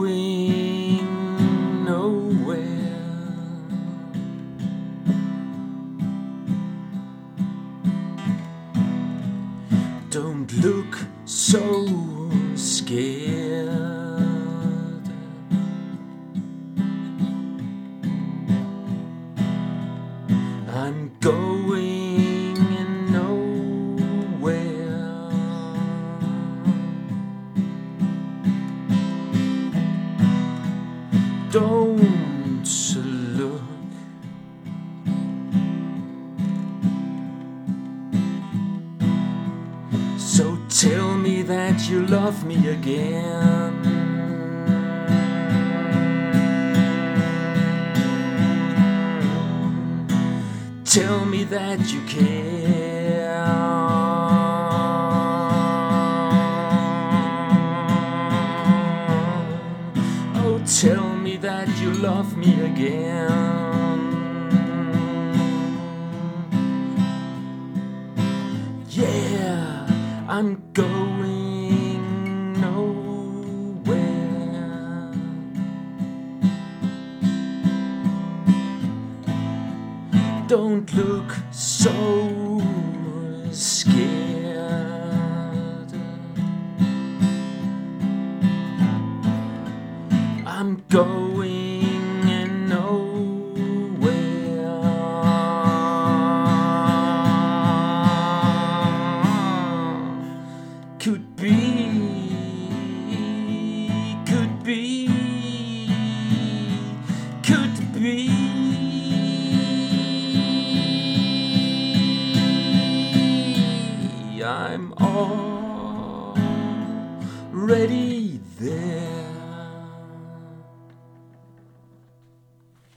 going nowhere. Don't look so scared. I'm going Don't look. So tell me that you love me again. Tell me that you care. Oh, tell me that you love me again. Yeah, I'm going nowhere. Don't look so scared. Going nowhere. Could be, could be, could be. I'm all ready